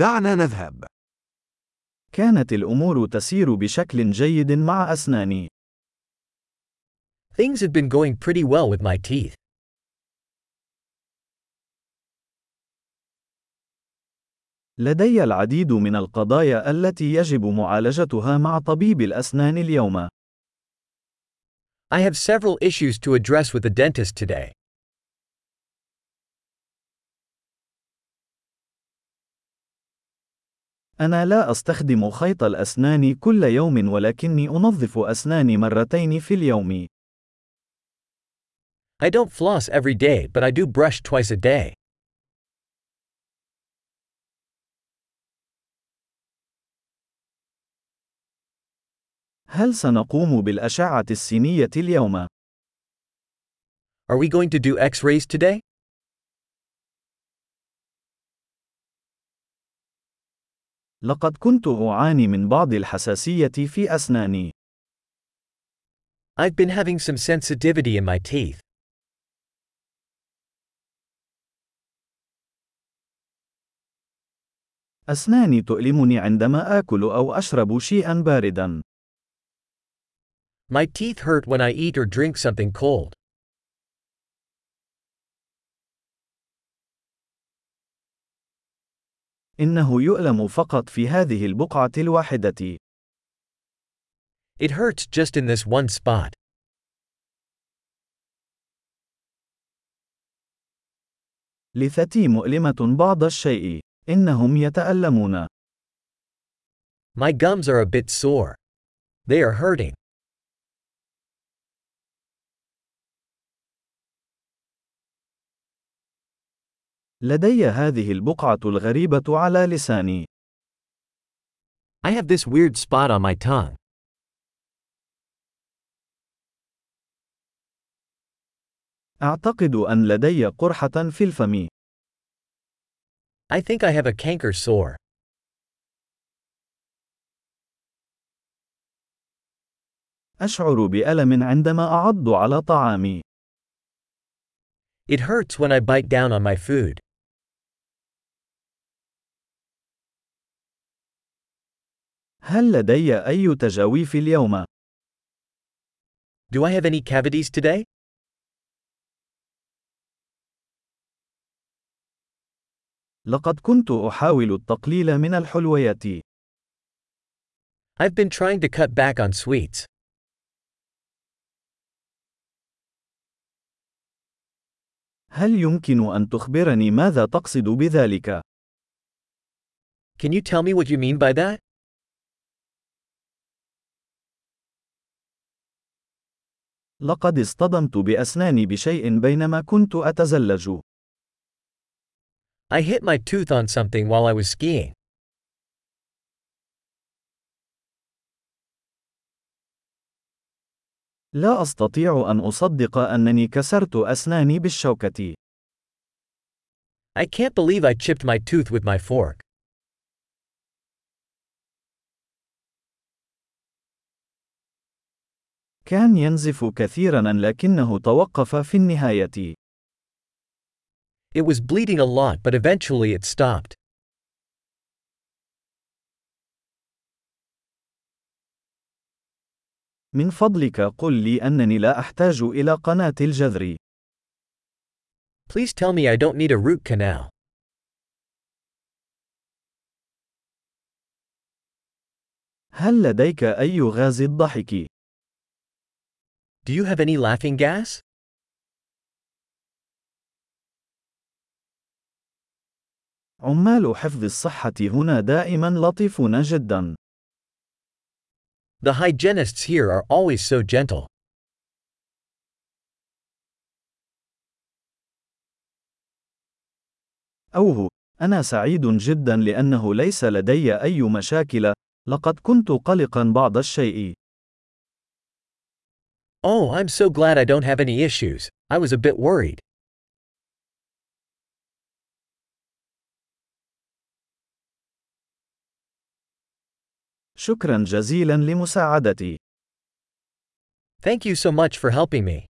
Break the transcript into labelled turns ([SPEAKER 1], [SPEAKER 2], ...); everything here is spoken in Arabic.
[SPEAKER 1] دعنا نذهب.
[SPEAKER 2] كانت الأمور تسير بشكل جيد مع أسناني.
[SPEAKER 3] Things have been going pretty well with my teeth.
[SPEAKER 2] لدي العديد من القضايا التي يجب معالجتها مع طبيب الأسنان اليوم.
[SPEAKER 3] I have several issues to address with the dentist today.
[SPEAKER 2] أنا لا أستخدم خيط الأسنان كل يوم ولكني أنظف أسناني مرتين في اليوم.
[SPEAKER 3] I don't floss every day, but I do brush twice a day.
[SPEAKER 2] هل سنقوم بالأشعة السينية اليوم؟
[SPEAKER 3] Are we going to do x rays today?
[SPEAKER 2] لقد كنت أعاني من بعض الحساسية في أسناني.
[SPEAKER 3] I've been having some sensitivity in my teeth.
[SPEAKER 2] أسناني تؤلمني عندما آكل أو أشرب شيئا باردا.
[SPEAKER 3] My teeth hurt when I eat or drink something cold.
[SPEAKER 2] إنه يؤلم فقط في هذه البقعة الواحدة.
[SPEAKER 3] It hurts just in this one spot.
[SPEAKER 2] لثتي مؤلمة بعض الشيء. إنهم يتألمون.
[SPEAKER 3] My gums are a bit sore. They are hurting.
[SPEAKER 2] لدي هذه البقعة الغريبة على لساني.
[SPEAKER 3] I have this weird spot on my tongue.
[SPEAKER 2] أعتقد أن لدي قرحة في الفم.
[SPEAKER 3] I think I have a canker sore.
[SPEAKER 2] أشعر بألم عندما أعض على طعامي.
[SPEAKER 3] It hurts when I bite down on my food.
[SPEAKER 2] هل لدي أي تجاويف اليوم؟
[SPEAKER 3] Do I have any cavities today?
[SPEAKER 2] لقد كنت أحاول التقليل من الحلويات.
[SPEAKER 3] I've been trying to cut back on sweets.
[SPEAKER 2] هل يمكن أن تخبرني ماذا تقصد بذلك؟
[SPEAKER 3] Can you tell me what you mean by that?
[SPEAKER 2] لقد اصطدمت بأسناني بشيء بينما كنت أتزلج.
[SPEAKER 3] I hit my tooth on something while I was skiing.
[SPEAKER 2] لا أستطيع أن أصدق أنني كسرت أسناني بالشوكة.
[SPEAKER 3] I can't believe I chipped my tooth with my fork.
[SPEAKER 2] كان ينزف كثيرا لكنه توقف في النهاية.
[SPEAKER 3] It was bleeding a lot but eventually it stopped.
[SPEAKER 2] من فضلك قل لي أنني لا أحتاج إلى قناة الجذر.
[SPEAKER 3] Please tell me I don't need a root canal.
[SPEAKER 2] هل لديك أي غاز الضحك؟
[SPEAKER 3] Do you have any laughing gas?
[SPEAKER 2] عمال حفظ الصحة هنا دائما لطيفون جدا.
[SPEAKER 3] The hygienists here are always so gentle.
[SPEAKER 2] أوه، أنا سعيد جدا لأنه ليس لدي أي مشاكل، لقد كنت قلقا بعض الشيء.
[SPEAKER 3] Oh, I'm so glad I don't have any issues. I was a bit worried.
[SPEAKER 2] شكرا جزيلا لمساعدتي.
[SPEAKER 3] Thank you so much for helping me.